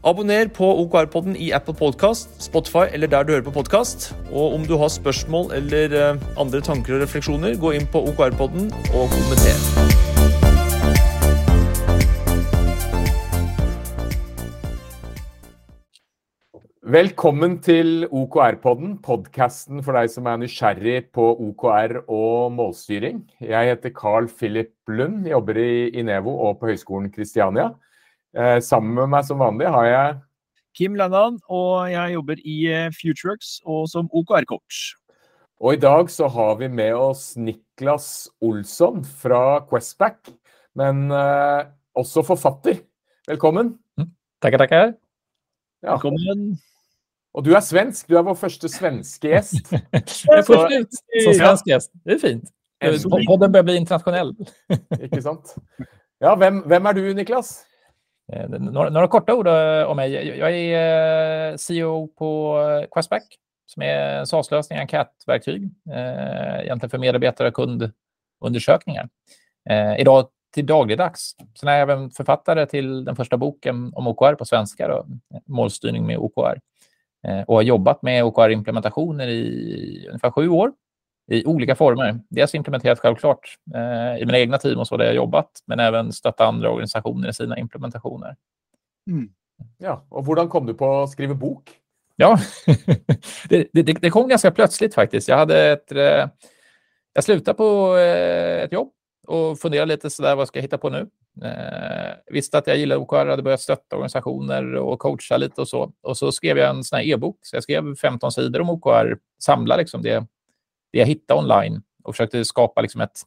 Abonner på OKR-podden i Apple Podcast, Spotify eller der du hører på podkast. Og om du har spørsmål eller eh, andre tanker og refleksjoner, gå inn på OKR-podden og kommenter. Velkommen til OKR-podden, podkasten for deg som er nysgjerrig på OKR og målstyring. Jeg heter Carl Philip Lund, jobber i Inevo og på Høgskolen Kristiania. Eh, sammen med meg som vanlig har jeg Kim Lennan, og jeg jobber i eh, Futureworks og som OKR-coach. Og i dag så har vi med oss Niklas Olsson fra Questback, men eh, også forfatter. Velkommen. Tackar, tackar. Ja. Velkommen. Og du er svensk. Du er vår første svenske gjest. Jag får ut som svensk gäst. Det är fint. En- Podden börjar bli internationell. Ikke sant? Ja, hvem, hvem er du, Niklas? Eh, några, några korta ord eh, om mig. Jag- är eh, CEO på Questback som är en SAS-lösning, enkätverktyg, eh, egentligen för medarbetare och kundundersökningar. Eh, idag till dagligdags. Sen är jag även författare till den första boken om OKR på svenska, då, Målstyrning med OKR. Eh, och har jobbat med OKR-implementationer i ungefär sju år i olika former. Dels implementerat självklart eh, i mina egna team och så där jag jobbat, men även stötta andra organisationer i sina implementationer. Ja, og hvordan kom du på å skrive bok? Ja, det, det, det kom ganska plötsligt faktiskt. Jag hade ett... Eh, jag slutade på eh, ett jobb och funderade lite sådär, vad ska jag hitta på nu? Eh, visste att jag gillade OKR, hade börjat stötta organisationer och coacha lite och så. Och så skrev jag en sån här e-bok. Så jag skrev 15 sidor om OKR, samla liksom det, det jag hittade online och försökte skapa liksom ett,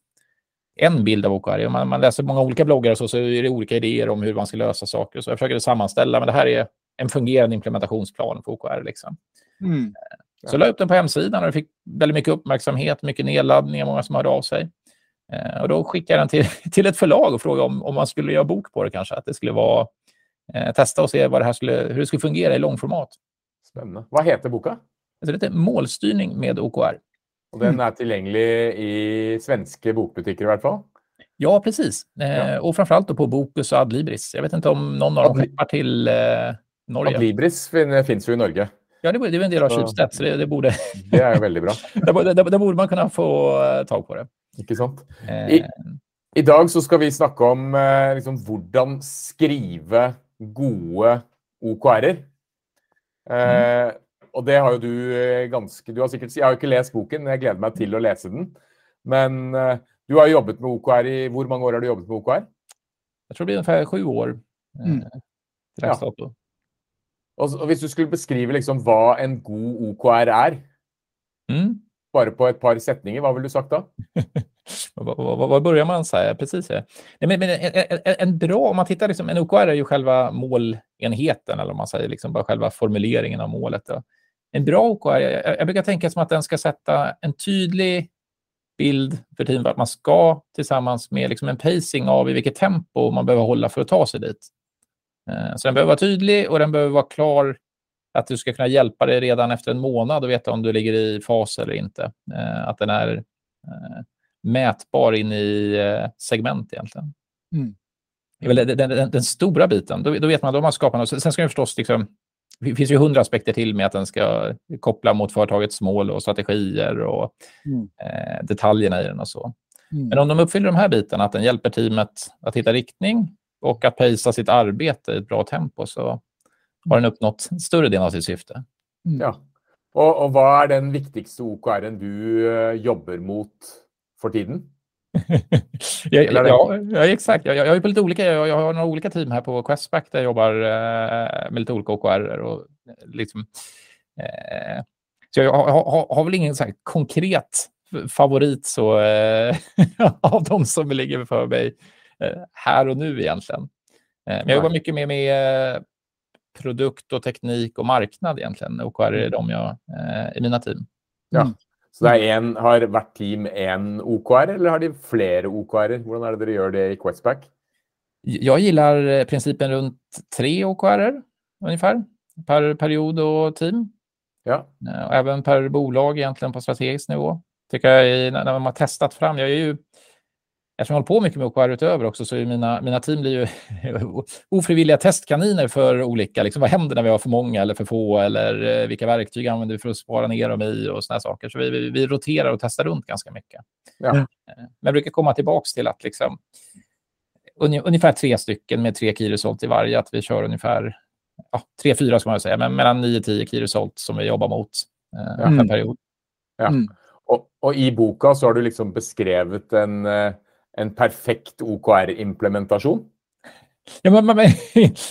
en bild av OKR. Man, man läser många olika bloggar och så, så är det olika idéer om hur man ska lösa saker. Så jag försöker sammanställa, men det här är en fungerande implementationsplan för OKR. Liksom. Mm. Så jag la upp den på hemsidan och det fick väldigt mycket uppmärksamhet, mycket nedladdningar, många som hörde av sig. Eh, och då skickade jag den till, till ett förlag och frågade om, om man skulle göra bok på det kanske. Att det skulle vara, eh, testa och se vad det här skulle, hur det skulle fungera i långformat. Spennende. Hva heter boka? Så det heter Målstyrning med OKR. Og den er tilgjengelig i svenske bokbutikker i hvert fall. Ja, precis. Eh, Ja. Och framförallt då på Bokus och Adlibris. Jag vet inte om någon av dem hoppar till eh, Norge. Adlibris fin- finns jo i Norge. Ja, det, det är en del av. Schibsted, så det, det borde, Det jo veldig bra. där, borde- där, där borde man kunna få eh, tag på det. Ikke sant? Eh, I- I dag så skal vi snakke om eh, liksom, hvordan skrive gode OKR-er. Eh, og det har jo du eh, ganske Du har sikkert Jeg har jo ikke lest boken, men jeg gleder meg til å lese den. Men eh, du har jobbet med OKR i Hvor mange år har du jobbet med OKR? jag tror det blir ungefär sju år. Eh, Mm. till Ja. og hvis du skulle beskrive liksom hva en god OKR er, Mm. bare på et par setninger, hva ville du sagt da? Var, börjar man? Så här? Precis. Ja. Nej, men, men en, en, en bra, om man tittar, liksom, en OKR är ju själva målenheten, eller om man säger liksom bara själva formuleringen av målet. Då. En bra OKR, jag, jag brukar tänka som att den ska sätta en tydlig bild för teamet att man ska tillsammans med liksom en pacing av i vilket tempo man behöver hålla för att ta sig dit. Eh, Så den behöver vara tydlig och den behöver vara klar att du ska kunna hjälpa dig redan efter en månad och veta om du ligger i fas eller inte. Eh, Att den är eh, mätbar in i segment egentligen. Mm. Den, den, den, den stora biten. Då, då vet man, då har man skapat något. Sen ska den förstås, liksom, det finns ju hundra aspekter till med att den ska koppla mot företagets mål och strategier och Mm. eh, detaljerna i den och så. Mm. Men om de uppfyller de här bitarna, att den hjälper teamet att hitta riktning och att pacea sitt arbete i ett bra tempo, så har den uppnått större delen av sitt syfte. Ja. Og, og hva er den viktigste OKR-en du eh, jobber mot for tiden? Jag, Eller- ja, ja, exakt. Jag, jag, jag är på lite olika, jag, jag har några olika team här på Questback där jag jobbar eh, med lite olika OKR. Och, eh, liksom, eh, så jag har, har, har väl ingen så här konkret favorit så, eh, av de som ligger för mig eh, här och nu egentligen. Eh, men jag jobbar mycket med, med produkt och teknik och marknad egentligen. OKR är de jag i mina team. Ja. Mm. Så det er en, har hvert team én OKR, eller har de flere OKR-er? Hvordan er det dere gjør det i Questback? Jag gillar eh, principen runt tre OKR ungefär per period och team. Ja. Eh, även per bolag egentligen på strategisk nivå. Tycker jag är, när när man har testat fram, jag är ju Eftersom jag håller på mycket med OKR utöver också så är mina, mina team blir ju ofrivilliga testkaniner för olika, liksom, vad händer när vi har för många eller för få eller eh, vilka verktyg använder vi för att spara ner dem i och sådana saker. Så vi, vi, vi roterar och testar runt ganska mycket. Ja. Eh, Men jag brukar komma tillbaka till att liksom, unge- ungefär tre stycken med tre key result i varje, att vi kör ungefär ja, tre, fyra ska man säga, men mellan nio och tio key result som vi jobbar mot eh, Ja. per Mm. period. Ja. Mm. Og, og i boka så har du liksom beskrevet en, eh, en perfekt OKR-implementasjon. Ja, man, man,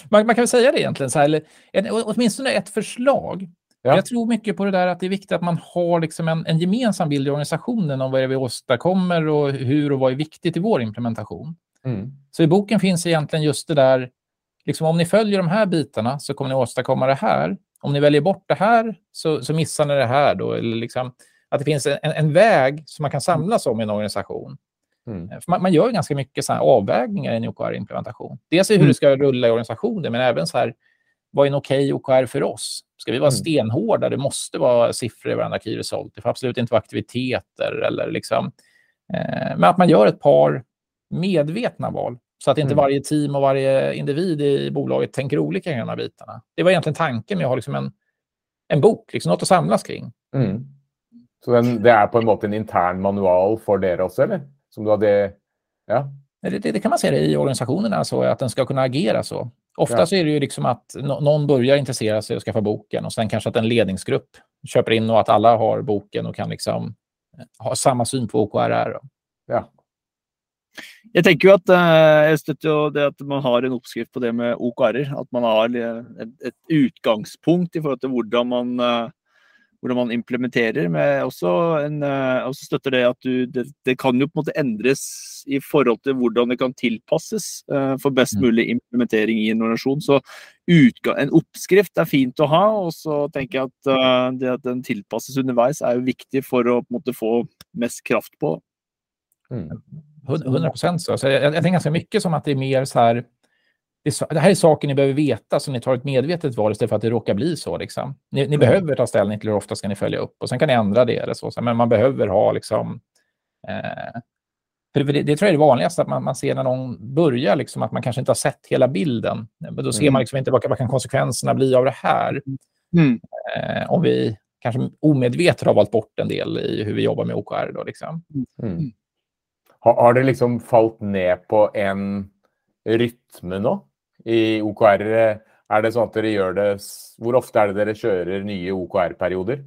man, man kan väl säga det egentligen, så här, eller, en, åtminstone ett förslag. Ja. Jag tror mycket på det där att det är viktigt att man har liksom en, en gemensam bild i organisationen om vad det är vi åstadkommer och hur och vad är viktigt i vår implementation. Mm. Så i boken finns egentligen just det där, liksom om ni följer de här bitarna så kommer ni åstadkomma det här. Om ni väljer bort det här så, så missar ni det här. Då, eller liksom, att det finns en, en väg som man kan samlas om i en organisation. Mm. För man, man gör ganska mycket så avvägningar i en OKR-implementation. Dels i hur Mm. det ska rulla i organisationen, men även så här, vad är en okej OKR för oss? Ska vi vara Mm. stenhårda? Det måste vara siffror i varandra key result. Det får absolut inte vara aktiviteter. Eller liksom, eh, men att man gör ett par medvetna val. Så att inte Mm. varje team och varje individ i bolaget tänker olika i de här bitarna. Det var egentligen tanken med att ha liksom en, en bok, liksom något att samlas kring. Mm. Så den, det er på en måte en intern manual for dere også, eller? Som du hadde Ja. Det, det, det kan man säga i organisationerna, så att den ska kunna agera så. Ofta Ja. så är det ju liksom att nå- någon börjar intressera sig och skaffa boken och sen kanske att en ledningsgrupp köper in och att alla har boken och kan liksom eh, ha samma syn på OKR. ja. Jeg tenker jo at eh, jeg støtter jo det at man har en oppskrift på det med OKR-er. At man har eh, et, et utgangspunkt i forhold til hvordan man, eh, hvordan man implementerer. Men også, en, eh, også støtter det at du, det, det kan jo på en måte endres i forhold til hvordan det kan tilpasses eh, for best Mm. mulig implementering i en organisasjon. Så utga en oppskrift er fint å ha, og så tenker jeg at eh, det at den tilpasses underveis er jo viktig for å på en måte få mest kraft på. Mm. 100 procent så. så jag, jag tänker ganska mycket som att det är mer så här, det, det här är saker ni behöver veta så ni tar ett medvetet val istället för att det råkar bli så. Liksom. Ni, ni Mm. behöver ta ställning till hur ofta ska ni följa upp och sen kan ni ändra det eller så. men man behöver ha liksom eh, för det, det tror jag är det vanligaste, att man, man ser när någon börjar, liksom, att man kanske inte har sett hela bilden. Men då ser Mm. man liksom inte vad, vad kan konsekvenserna bli av det här. Mm. Eh, om vi kanske omedvetet har valt bort en del i hur vi jobbar med OKR. Då, liksom. Mm. Har, har det liksom falt ned på en rytme nå i OKR? Er det sånn at dere gjør det Hvor ofte er det dere kjører nye OKR-perioder?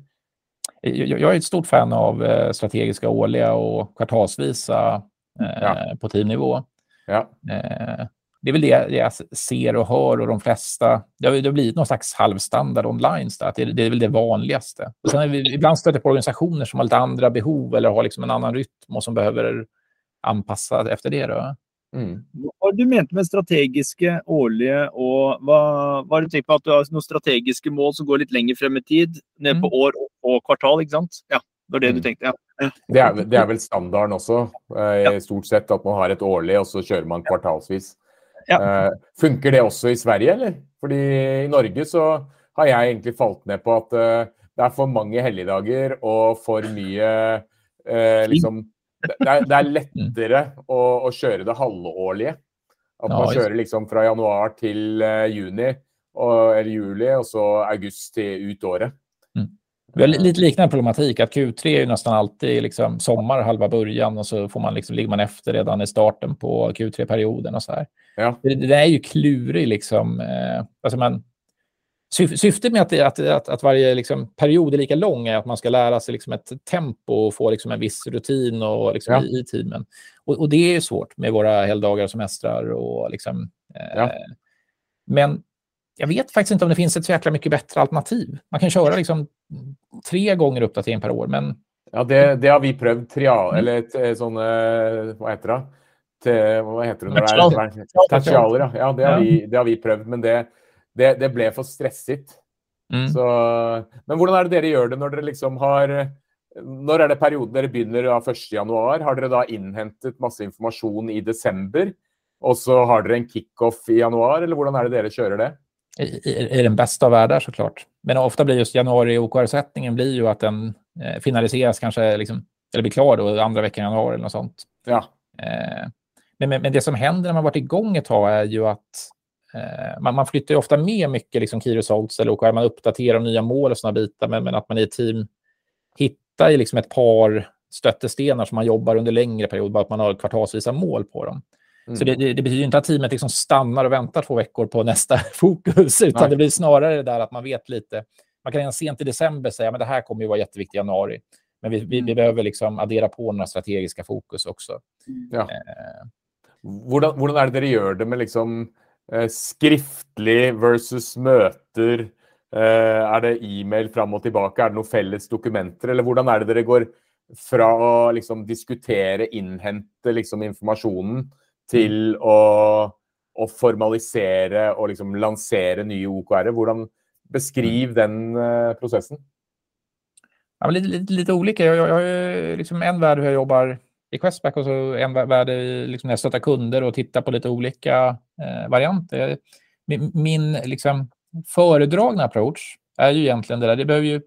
Jag, är ett stort fan av eh, strategiska årliga och kvartalsvisa eh, Ja. på teamnivå. Ja. Eh, det är väl det jag ser och hör och de flesta, det har, blivit någon slags halvstandard online. Så att det, det är väl det vanligaste. Och sen är vi ibland stöter på organisationer som har lite andra behov eller har liksom en annan rytm och som behöver anpassa efter det. Då. Mm. Hva har du ment med strategiske årlige, og hva, hva har du tenkt på at du har noen strategiske mål som går litt lenger frem i tid, ned på Mm. år og, kvartal, ikke sant? Ja, det var det Mm. du tenkte, ja. Det, er, det er vel standarden også, eh, stort sett, at man har et årlig, og så kjører man kvartalsvis. Ja. Eh, funker det også i Sverige, eller? Fordi i Norge så har jeg egentlig falt ned på at eh, det er for mange helligdager og for mye eh, liksom det er, det er lettere å, å kjøre det halvårlige. At man kjører liksom fra januar til eh, juni, og, eller juli, og så august til ut året. Vi har li- lite liknande problematik, att Q3 är ju nästan alltid liksom sommar halva början och så får man liksom, ligger man efter redan i starten på Q3-perioden. och så här. Ja. Det, det är ju klurig. Liksom, eh, alltså man, syftet med att, att, att, att varje liksom, period är lika lång är att man ska lära sig liksom, ett tempo och få liksom, en viss rutin och, liksom, Ja. i, i teamen. Och, och det är ju svårt med våra helgdagar och semestrar. Och, liksom, eh, Ja. Men jag vet faktiskt inte om det finns ett så jäkla mycket bättre alternativ. Man kan köra liksom, tre gånger uppdatering per år, men Ja, det, det har vi prøvd. Trial, Mm. eller t- sånne Hva heter det? Te, hva heter det er Tertialer, ja. det har, vi, det har vi prøvd, men det, det, det ble for stresset. mm. Så, men hvordan er det dere gjør det når dere liksom har Når er det perioden dere begynner da 1.1? Har dere da innhentet masse informasjon i desember? Och så har dere en kickoff i januari, eller hvordan er det dere kjører det? I, i, den bästa av världar såklart. Men ofta blir just januari OKR-sättningen blir ju att den eh, finaliseras kanske, liksom, eller blir klar då andra veckan i januari eller något sånt. Ja. Eh, men, men, men, det som händer när man varit igång ett tag är ju att man, man flyttar ju ofta med mycket liksom key results eller OKR, man uppdaterar nya mål och sådana bitar, men, men att man i ett team hittar ju liksom ett par stöttestenar som man jobbar under längre period, bara att man har kvartalsvisa mål på dem. Mm. Så det, det, det, betyder inte att teamet liksom stannar och väntar två veckor på nästa fokus, utan Nej. det blir snarare det där att man vet lite. Man kan redan sent i december säga att det här kommer ju vara jätteviktigt i januari. Men vi, vi, vi mm. behöver liksom addera på några strategiska fokus också. Ja. Eh. Hvordan er det dere gjør det med liksom eh, skriftlig versus møter? Eh, er det e-mail fram og tilbake? Er det noen felles dokumenter? Eller hvordan er det dere går fra å liksom, diskutere, innhente liksom, informasjonen, til mm. å, å, formalisere og liksom, lansere nye OKR? Hvordan beskriv mm. den uh, prosessen? Ja, lite, lite, lite, olika. Jag, jag, jag har liksom en värld hur jag jobbar i Questback och så en värld liksom när jag stöttar kunder och tittar på lite olika eh, varianter. Min, min liksom, föredragna approach är ju egentligen det där. Det behöver ju,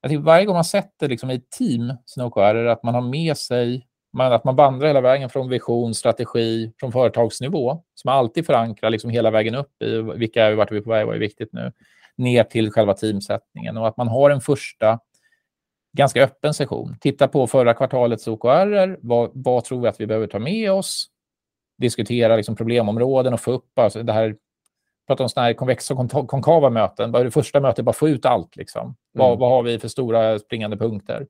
jag tycker varje gång man sätter liksom i team sina OKR, att man har med sig man, att man vandrar hela vägen från vision, strategi, från företagsnivå, som alltid förankrar liksom hela vägen upp i vilka är vi, vart är vi på väg, vad är viktigt nu, ner till själva teamsättningen och att man har en första ganska öppen session. Titta på förra kvartalets OKR, vad, vad tror vi att vi behöver ta med oss? Diskutera liksom problemområden och få upp, alltså det här prata om sådana här konvexa och konkava möten. Bara det första mötet, bara få ut allt. Liksom. Mm. Vad, vad har vi för stora springande punkter?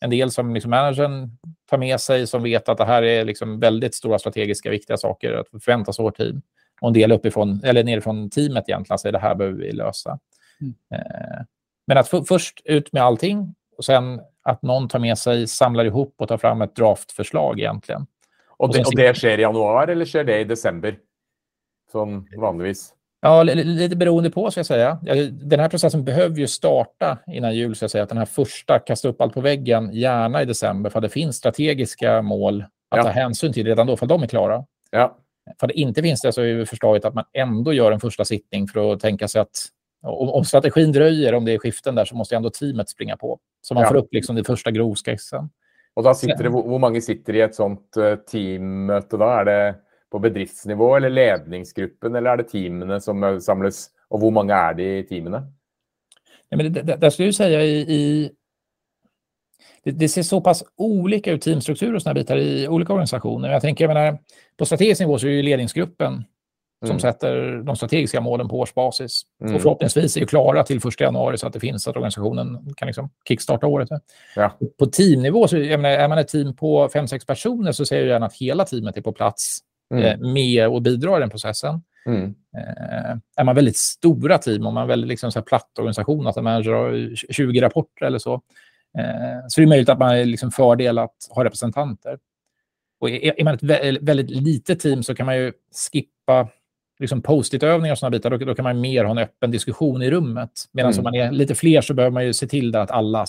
En del som liksom managern tar med sig, som vet att det här är liksom väldigt stora strategiska, viktiga saker att förväntas av vårt team. Och en del uppifrån, eller nerifrån teamet egentligen, säger det här behöver vi lösa. Mm. Eh, men att först ut med allting och sen att någon tar med sig, samlar ihop och tar fram ett draftförslag egentligen. Och det, och det sker i januari eller sker det i december? Som vanligtvis? Ja, lite beroende på, ska jag säga. Den här processen behöver ju starta innan jul, ska jag säga. Att den här första, kasta upp allt på väggen, gärna i december, för det finns strategiska mål att ja. ta hänsyn till redan då, för de är klara. Ja. För det inte finns det så är förslaget att man ändå gör en första sittning för att tänka sig att om, strategin dröjer, om det är skiften där, så måste ändå teamet springa på. Så man ja. får upp liksom den första grovskissen. Och då sitter det, hur många sitter i ett sånt eh, teammöte då? Är det på bedriftsnivå eller ledningsgruppen, eller är det teamen som samlas? Och hur många är det i teamen? Ja, men det, det, det skulle jag säga i, i det, det, ser så pass olika ut, teamstrukturer och sådana bitar i olika organisationer. Jag tänker, jag menar, på strategisk nivå så är ju ledningsgruppen som mm. sätter de strategiska målen på årsbasis. Mm. Och förhoppningsvis är ju klara till 1 januari så att det finns så att organisationen kan liksom kickstarta året. Ja. På teamnivå, så, menar, är man ett team på 5-6 personer så ser jag gärna att hela teamet är på plats mm. eh, med och bidrar i den processen. Mm. Eh, är man väldigt stora team, om man är väldigt liksom, så här platt organisation, att man har 20 rapporter eller så, eh, så är det möjligt att man är liksom fördel att ha representanter. Och är, är man ett väldigt litet team så kan man ju skippa liksom post-it-övningar och sådana bitar, då, då, kan man mer ha en öppen diskussion i rummet. Medan mm. om man är lite fler så behöver man ju se till att alla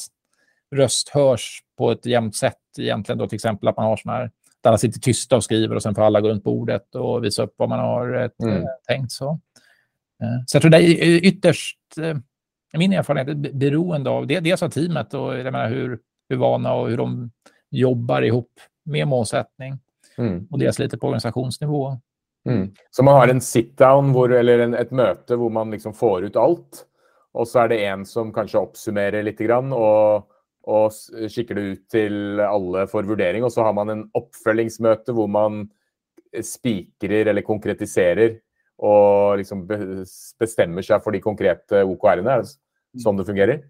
röst hörs på ett jämnt sätt. Egentligen då till exempel att man har sådana här, där alla sitter tysta och skriver och sen får alla gå runt bordet och visa upp vad man har ett, mm. äh, tänkt. Så. Äh, så jag tror det är ytterst, min erfarenhet, beroende av det, dels av teamet och jag menar, hur, hur vana och hur de jobbar ihop med målsättning. Mm. Och dels lite på organisationsnivå. Mm. Så man har en sit-down eller en, ett möte där man liksom får ut allt. Och så är det en som kanske uppsummerar lite grann och, och skickar det ut till alla för värdering. Och så har man en uppföljningsmöte där man spikrar eller konkretiserar och liksom bestämmer sig för de konkreta OKR, som det fungerar.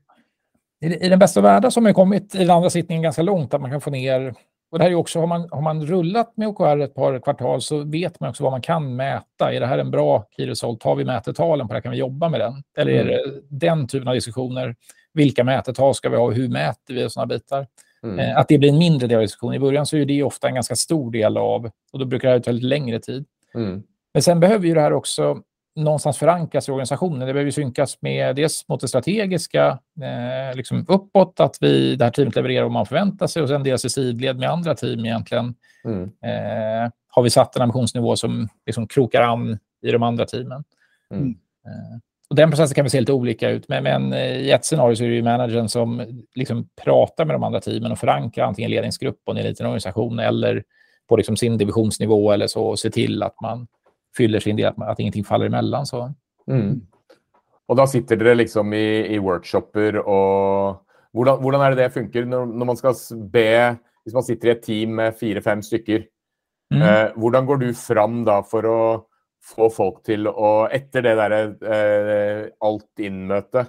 I den bästa världen som har kommit i den andra sittningen ganska långt, att man kan få ner och det här är också, har man, har man rullat med OKR ett par kvartal så vet man också vad man kan mäta. Är det här en bra key result? Har vi mätetalen på det? Kan vi jobba med den? Eller är mm. det den typen av diskussioner? Vilka mätetal ska vi ha? Hur mäter vi? och sådana bitar. Mm. Eh, att det blir en mindre del av diskussionen. I början så är det ofta en ganska stor del av, och då brukar det ta lite längre tid. Mm. Men sen behöver ju det här också någonstans förankras i organisationen. Det behöver synkas med dels mot det strategiska, eh, liksom uppåt, att vi, det här teamet levererar vad man förväntar sig och sen dels i sidled med andra team egentligen. Mm. Eh, har vi satt en ambitionsnivå som liksom krokar an i de andra teamen. Mm. Eh, och den processen kan vi se lite olika ut, men, men eh, i ett scenario så är det ju managern som liksom pratar med de andra teamen och förankrar antingen ledningsgruppen i en liten organisation eller på liksom sin divisionsnivå eller så och ser till att man fyller sin del, att, ingenting faller emellan. Så. Mm. Och då sitter det liksom i, i workshopper och hur är det det funkar när, när man ska be, om man sitter i ett team med fyra, fem stycken, mm. eh, hur går du fram då för att få folk till att, efter det där eh, allt in-möte,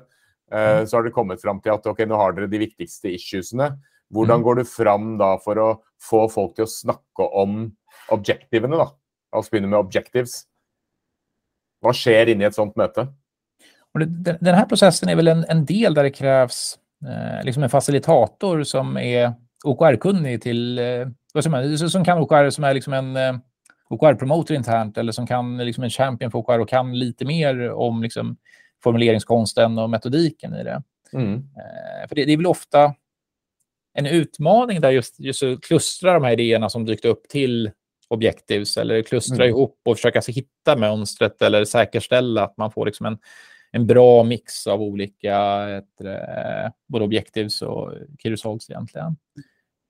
eh, mm. så har det kommit fram till att okej, okay, nu har ni de viktigaste issuesne. Hur mm. går du fram då för att få folk till att snacka om objektiven då? La oss begynne med objectives. Vad sker inne i ett sånt möte? Och den här processen är väl en, en del där det krävs eh, liksom en facilitator som är OKR-kunnig till, eh, vad som, som kan OKR, som är liksom en eh, OKR-promotor internt eller som kan liksom en champion för OKR och kan lite mer om liksom, formuleringskonsten och metodiken i det. Mm. Eh, för det, det, är väl ofta en utmaning där just, just att klustra de här idéerna som dykt upp till objectives eller klustra mm. ihop och försöka hitta mönstret eller säkerställa att man får liksom en, en bra mix av olika ett, eh, både objectives och key results egentligen.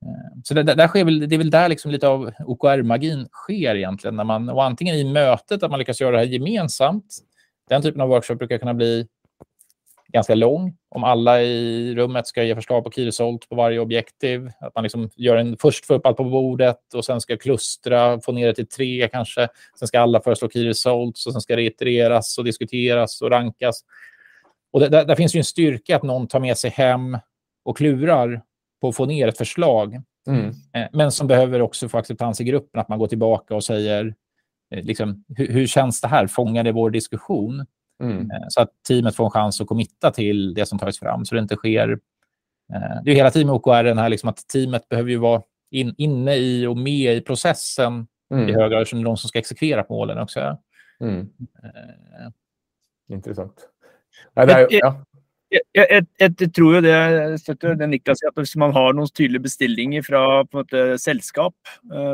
Eh, så det, där sker väl, det är väl där liksom lite av OKR-magin sker egentligen. När man, och antingen i mötet, att man lyckas göra det här gemensamt. Den typen av workshop brukar kunna bli ganska lång. Om alla i rummet ska ge förslag på key result på varje objektiv. Att man liksom gör en, först får upp allt på bordet och sen ska klustra, få ner det till tre kanske. Sen ska alla föreslå key results och sen ska det itereras och diskuteras och rankas. Och det, där, där, finns ju en styrka att någon tar med sig hem och klurar på att få ner ett förslag. Mm. Eh, men som behöver också få acceptans i gruppen, att man går tillbaka och säger eh, liksom, hur, hur känns det här? Fångar det vår diskussion? Mm. Eh, så att teamet får en chans att committa till det som tagits fram, så det inte sker... Eh, det är hela tiden med OKR den här liksom att teamet behöver ju vara in, inne i och med i processen mm. i hög grad, eftersom det är de som ska exekvera på målen också. Mm. Uh, Intressant. Ja, det är, ja. Jeg, jeg, jeg, tror jo det støtter det Niklas at Hvis man har noen tydelige bestillinger fra på en måte, selskap,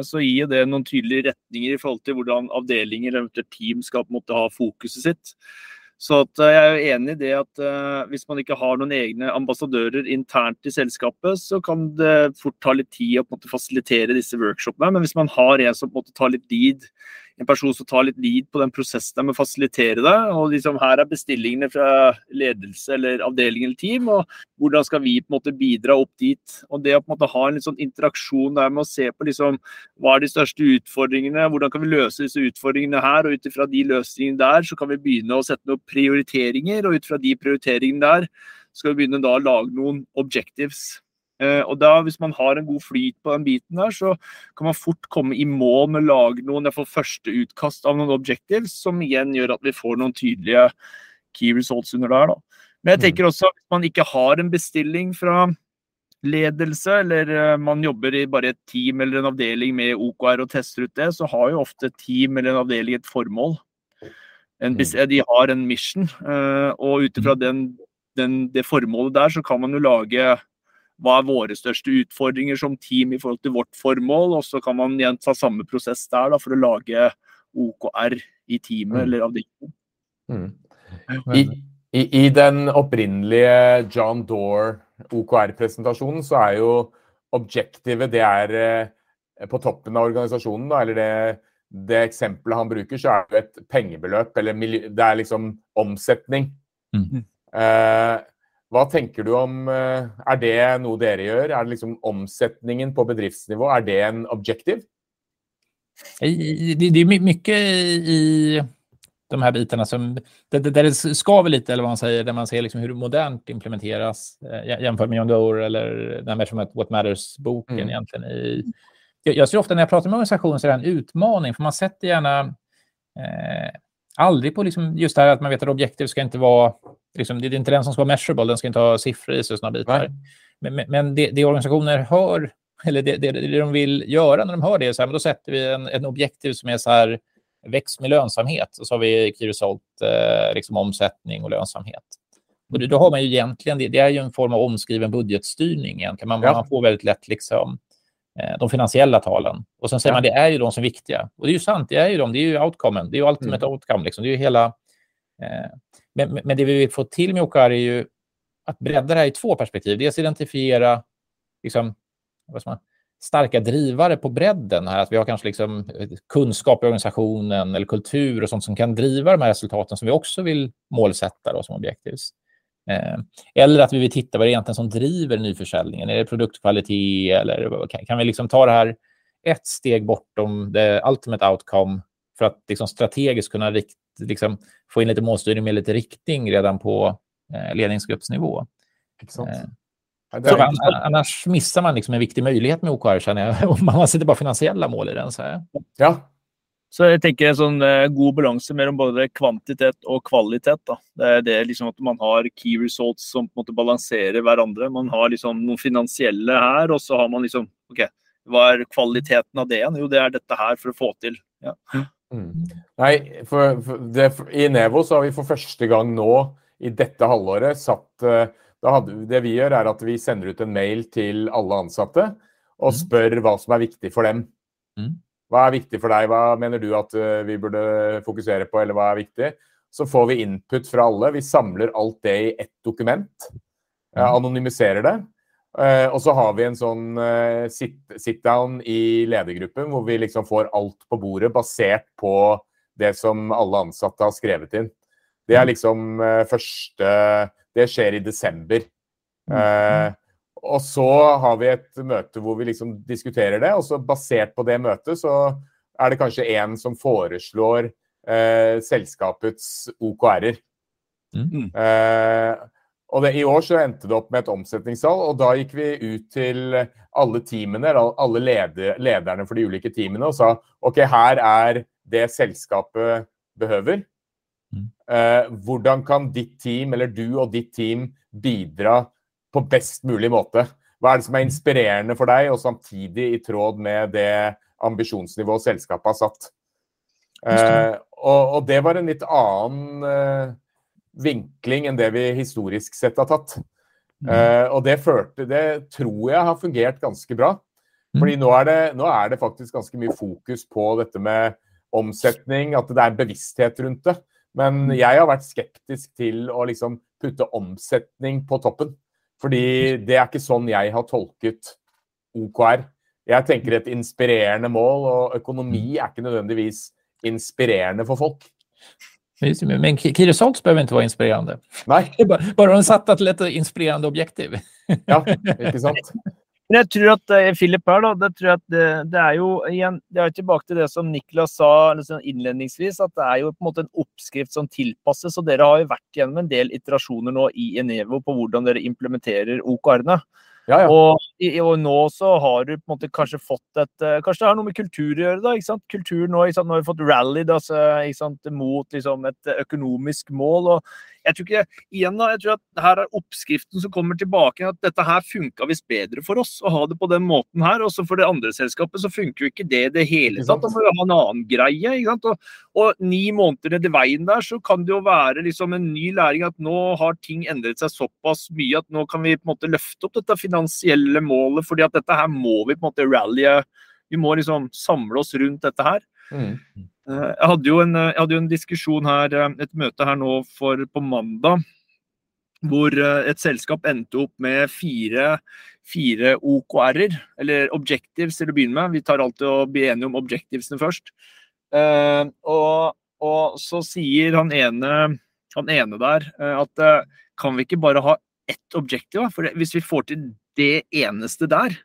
så gir det noen tydelige retninger i forhold til hvordan avdelinger eller team skal på en måte ha fokuset sitt. Så at, eh, jeg er enig i det at uh, hvis man ikke har noen egne ambassadører internt i selskapet, så kan det fort ta litt tid å på en måte fasilitere disse workshopene. Men hvis man har en som på en måte tar litt lead en person som tar litt lead på den prosessen med å fasilitere det. og liksom Her er bestillingene fra ledelse eller avdeling eller team, og hvordan skal vi på en måte bidra opp dit. og Det å på en måte ha en litt sånn interaksjon der med å se på liksom, hva er de største utfordringene, hvordan kan vi løse disse utfordringene her. og Ut ifra de løsningene der så kan vi begynne å sette noen prioriteringer, og ut fra de prioriteringene der skal vi begynne da å lage noen objectives. Eh, og da, Hvis man har en god flyt på den biten, der, så kan man fort komme i mål med å lage noen første utkast av noen objectives, som igjen gjør at vi får noen tydelige key results under der. da. Men jeg mm. tenker også at hvis man ikke har en bestilling fra ledelse, eller eh, man jobber i bare et team eller en avdeling med OKR og tester ut det, så har jo ofte et team eller en avdeling et formål. En, mm. de har en mission, eh, og ut ifra mm. det formålet der, så kan man jo lage hva er våre største utfordringer som team i forhold til vårt formål, og så kan man igjen ta samme prosess der da, for å lage OKR i teamet mm. eller avdelingen. Mm. I, i, I, den opprinnelige John Dore OKR-presentasjonen så er jo objektivet det er eh, på toppen av organisasjonen, da, eller det, det eksempelet han bruker, så er det et pengebeløp, eller det er liksom omsetning. Mm. Eh, Vad tänker du om eh, Är det något dere gör? Är det liksom omsättningen på bedriftsnivå, är det en objektiv? Det är mycket i de här bitarna som där det skaver lite, eller vad man säger, där man ser liksom hur modernt implementeras eh, jämfört med John Doe eller den Measurement What Matters-boken mm. egentligen. I, jag ser ofta när jag pratar med organisationer så är det en utmaning, för man sätter gärna eh, aldrig på liksom just det här att man vet att objektiv ska inte vara liksom, det är inte den som ska vara measurable, den ska inte ha siffror i sig och sådana bitar. Men, men det, det, organisationer hör, eller det, det, det, de vill göra när de hör det, är så här, men då sätter vi en, en objektiv som är så här, växt med lönsamhet. Och så har vi Key eh, liksom omsättning och lönsamhet. Och då har man ju egentligen, det, det är ju en form av omskriven budgetstyrning egentligen. Man, ja. man får väldigt lätt liksom eh, de finansiella talen. Och sen säger ja. man det är ju de som är viktiga. Och det är ju sant, det är ju de, det är ju outcomen, det är ju ultimate mm. outcome. Liksom. Det är ju hela... Eh, men, men det vi vill få till med OKR är ju att bredda det här i två perspektiv. Dels identifiera liksom, vad man, starka drivare på bredden. här, Att vi har kanske liksom eh, kunskap i organisationen eller kultur och sånt som kan driva de här resultaten som vi också vill målsätta då, som objektivs. Eh, eller att vi vill titta vad det är egentligen som driver nyförsäljningen. Är det produktkvalitet eller kan, kan vi liksom ta det här ett steg bortom the ultimate outcome för att liksom strategiskt kunna rikt, liksom få in lite målstyrning med lite riktning redan på eh, ledningsgruppsnivå. Exakt. Eh, så, annars missar man liksom en viktig möjlighet med OKR, känner jag. Om man sätter bara finansiella mål i den. Så här. Ja. Så jag tänker en sån uh, god balans mellan både kvantitet och kvalitet. Då. Det är det liksom att man har key results som på balanserar varandra. Man har liksom någon finansiella här och så har man liksom, okej, okay, vad är kvaliteten av det? Jo, det är detta här för att få till. Ja. Mm. Nej, för, för det, i Nevo så har vi för första gången nu i detta halvåret satt uh, hadde, det vi gjør, er at vi sender ut en mail til alle ansatte og mm. spør hva som er viktig for dem. Mm. Hva er viktig for deg? Hva mener du at eh, vi burde fokusere på, eller hva er viktig? Så får vi input fra alle. Vi samler alt det i ett dokument. Mm. Anonymiserer det. Eh, og så har vi en sånn eh, sit-down i ledergruppen hvor vi liksom får alt på bordet basert på det som alle ansatte har skrevet inn. Det er liksom første det skjer i desember. Mm. Eh, og så har vi et møte hvor vi liksom diskuterer det, og så basert på det møtet så er det kanskje en som foreslår selskapets OKR-er. Mm. Og det, I år så endte det opp med et omsetningstall, og da gikk vi ut til alle teamene, alle leder, lederne for de ulike teamene, og sa OK, her er det selskapet behøver. Eh, hvordan kan ditt team, eller du og ditt team, bidra på best mulig måte? Hva er det som er inspirerende for deg, og samtidig i tråd med det ambisjonsnivået selskapet har satt? Eh, og, og, det var en litt annen eh, vinkling enn det vi historisk sett har tatt. Mm. Uh, og det førte Det tror jeg har fungert ganske bra. Mm. Fordi nå er, det, nå er det faktisk ganske mye fokus på dette med omsetning, at det er en bevissthet rundt det. Men mm. jeg har vært skeptisk til å liksom putte omsetning på toppen. Fordi det er ikke sånn jeg har tolket OKR. Jeg tenker et inspirerende mål, og økonomi mm. er ikke nødvendigvis inspirerende for folk. Men Key Results behöver inte vara inspirerande. Nej. Bara de satt till ett inspirerande objektiv. ja, inte sant. Men jeg tror at uh, Philip her, da, det tror jeg at det, det, er jo igjen Det er jo tilbake til det som Niklas sa liksom innledningsvis, at det er jo på en måte en oppskrift som tilpasses. Og dere har jo vært gjennom en del iterasjoner nå i Enevo på hvordan dere implementerer OKR-ene. Ja, ja. Og, og, nå så har du på en måte kanskje fått et eh, Kanskje det har noe med kultur å gjøre, da. ikke sant? Kultur nå, ikke sant? Nå har vi fått rallied altså, ikke sant? mot liksom, et økonomisk mål. og jeg tror ikke, igjen da, jeg tror at her er oppskriften som kommer tilbake. At dette her funka visst bedre for oss å ha det på den måten her. Og så for det andre selskapet så funker jo ikke det i det hele tatt. Da må vi ha en annen greie. ikke sant? Og, og, ni måneder nedi veien der så kan det jo være liksom en ny læring at nå har ting endret seg såpass mye at nå kan vi på en måte løfte opp dette finansielle målet, fordi at dette her må vi på måte rallye. Vi må liksom samle oss rundt dette her. Mm. Eh, jeg hadde, jo en, jeg hadde jo en diskusjon her, eh, et møte her nå for, på mandag, hvor eh, et selskap endte opp med fire, fire OKR-er, eller objectives til å begynne med. Vi tar alltid og blir enige om objectivesene først. Uh, og, og, så sier han ene, han ene der uh, at uh, kan vi ikke bare ha ett objektiv? For hvis vi får til det eneste der,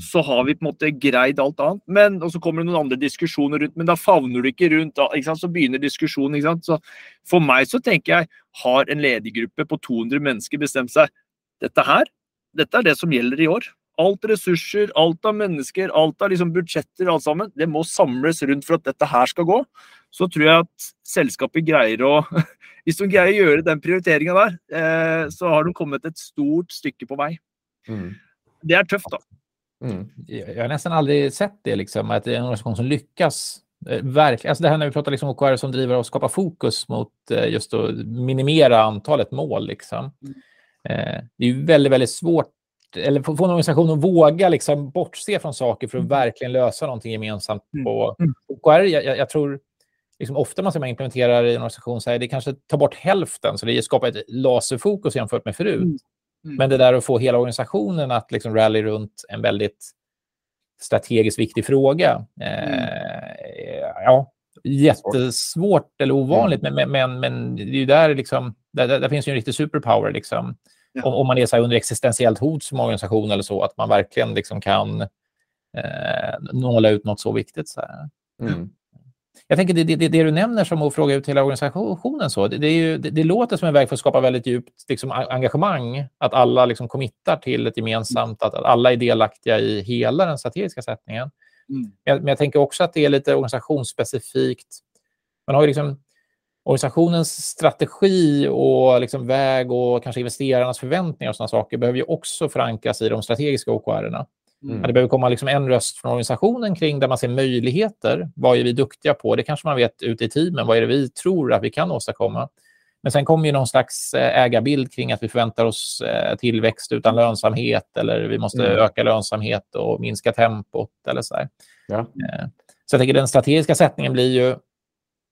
så har vi på en måte greid alt annet. Men, og så kommer det noen andre diskusjoner rundt, men da favner du ikke rundt. Ikke sant? Så begynner diskusjonen. Ikke sant? Så for meg så tenker jeg, har en ledergruppe på 200 mennesker bestemt seg dette her, dette er det som gjelder i år. Alt ressurser, alt av mennesker, alt av liksom budsjetter, alt sammen, det må samles rundt for at dette her skal gå. Så tror jeg at selskapet greier å Hvis de greier å gjøre den prioriteringa der, eh, så har de kommet et stort stykke på vei. Mm. Det er tøft, da. Mm. Jag har nästan aldrig sett det, liksom, att det är en organisation som lyckas Eh, verkligen. Alltså det här när vi pratar liksom OKR som driver och skapar fokus mot eh, just att minimera antalet mål. Liksom. Mm. Eh, det är väldigt, väldigt svårt eller få en organisation att våga liksom bortse från saker för att mm. verkligen lösa någonting gemensamt mm. på mm. OKR. Jag, jag, jag tror liksom ofta man, man implementerar i en organisation så här, det kanske tar bort hälften, så det skapar ett laserfokus jämfört med förut. Mm. Mm. Men det där att få hela organisationen att liksom rally runt en väldigt strategiskt viktig fråga. Eh, ja, jättesvårt eller ovanligt, men, men, men det är ju där, liksom, där, där, finns ju en riktig superpower. Liksom. Ja. Om, om, man är så under existentiellt hot som organisation eller så, att man verkligen liksom kan eh, nåla ut något så viktigt. Så mm. Jag tänker det, det, det, du nämner som att fråga ut hela organisationen, så, det, ju, det, låter som en väg för att skapa väldigt djupt liksom, engagemang. Att alla liksom committar till ett gemensamt, att, att alla är delaktiga i hela den strategiska sättningen. Mm. Men, men, jag tänker också att det är lite organisationsspecifikt. Man har ju liksom organisationens strategi och liksom väg och kanske investerarnas förväntningar och sådana saker behöver ju också förankras i de strategiska OKR-erna. Mm. Det behöver komma liksom en röst från organisationen kring där man ser möjligheter. Vad är vi duktiga på? Det kanske man vet ute i teamen. Vad är det vi tror att vi kan åstadkomma? Men sen kommer ju någon slags eh, ägarbild kring att vi förväntar oss eh, tillväxt utan lönsamhet eller vi måste mm. öka lönsamhet och minska tempot eller så. Ja. Eh, så jag tänker den strategiska sättningen blir ju...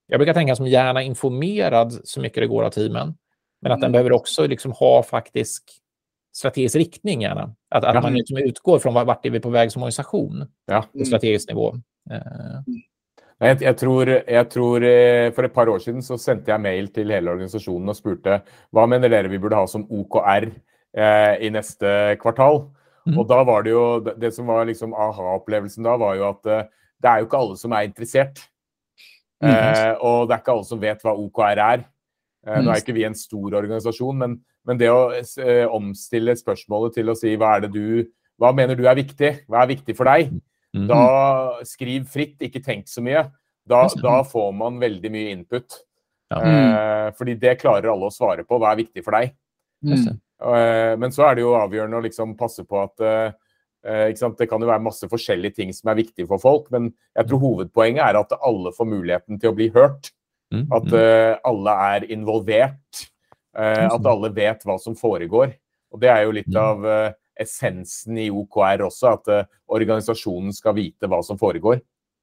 Jag brukar tänka som gärna informerad så mycket det går av teamen. Men att mm. den behöver också liksom ha faktisk strategisk riktning gärna. Att, att man liksom utgår från vart är vi på väg som organisation ja. på strategisk nivå. Uh. Jag, jag, tror, jag tror eh, For et par år siden så sendte jeg mail til hele organisasjonen og spurte hva mener dere vi burde ha som OKR eh, i neste kvartal. Mm. Og da var Det jo, det som var liksom aha-opplevelsen da, var jo at eh, det er jo ikke alle som er interessert. Mm. Eh, og det er ikke alle som vet hva OKR er. Eh, nå er ikke vi en stor organisasjon, men, men det å eh, omstille spørsmålet til å si hva er det du Hva mener du er viktig? Hva er viktig for deg? Mm. Da skriv fritt, ikke tenk så mye. Da, da får man veldig mye input. Ja. Eh, fordi det klarer alle å svare på. Hva er viktig for deg? Mm. Eh, men så er det jo avgjørende å liksom passe på at eh, Det kan jo være masse forskjellige ting som er viktige for folk, men jeg tror hovedpoenget er at alle får muligheten til å bli hørt. Mm, at uh, alle er involvert. Uh, at alle vet hva som foregår. Og det er jo litt av uh, essensen i OKR også, at organisasjonen skal vite hva som foregår.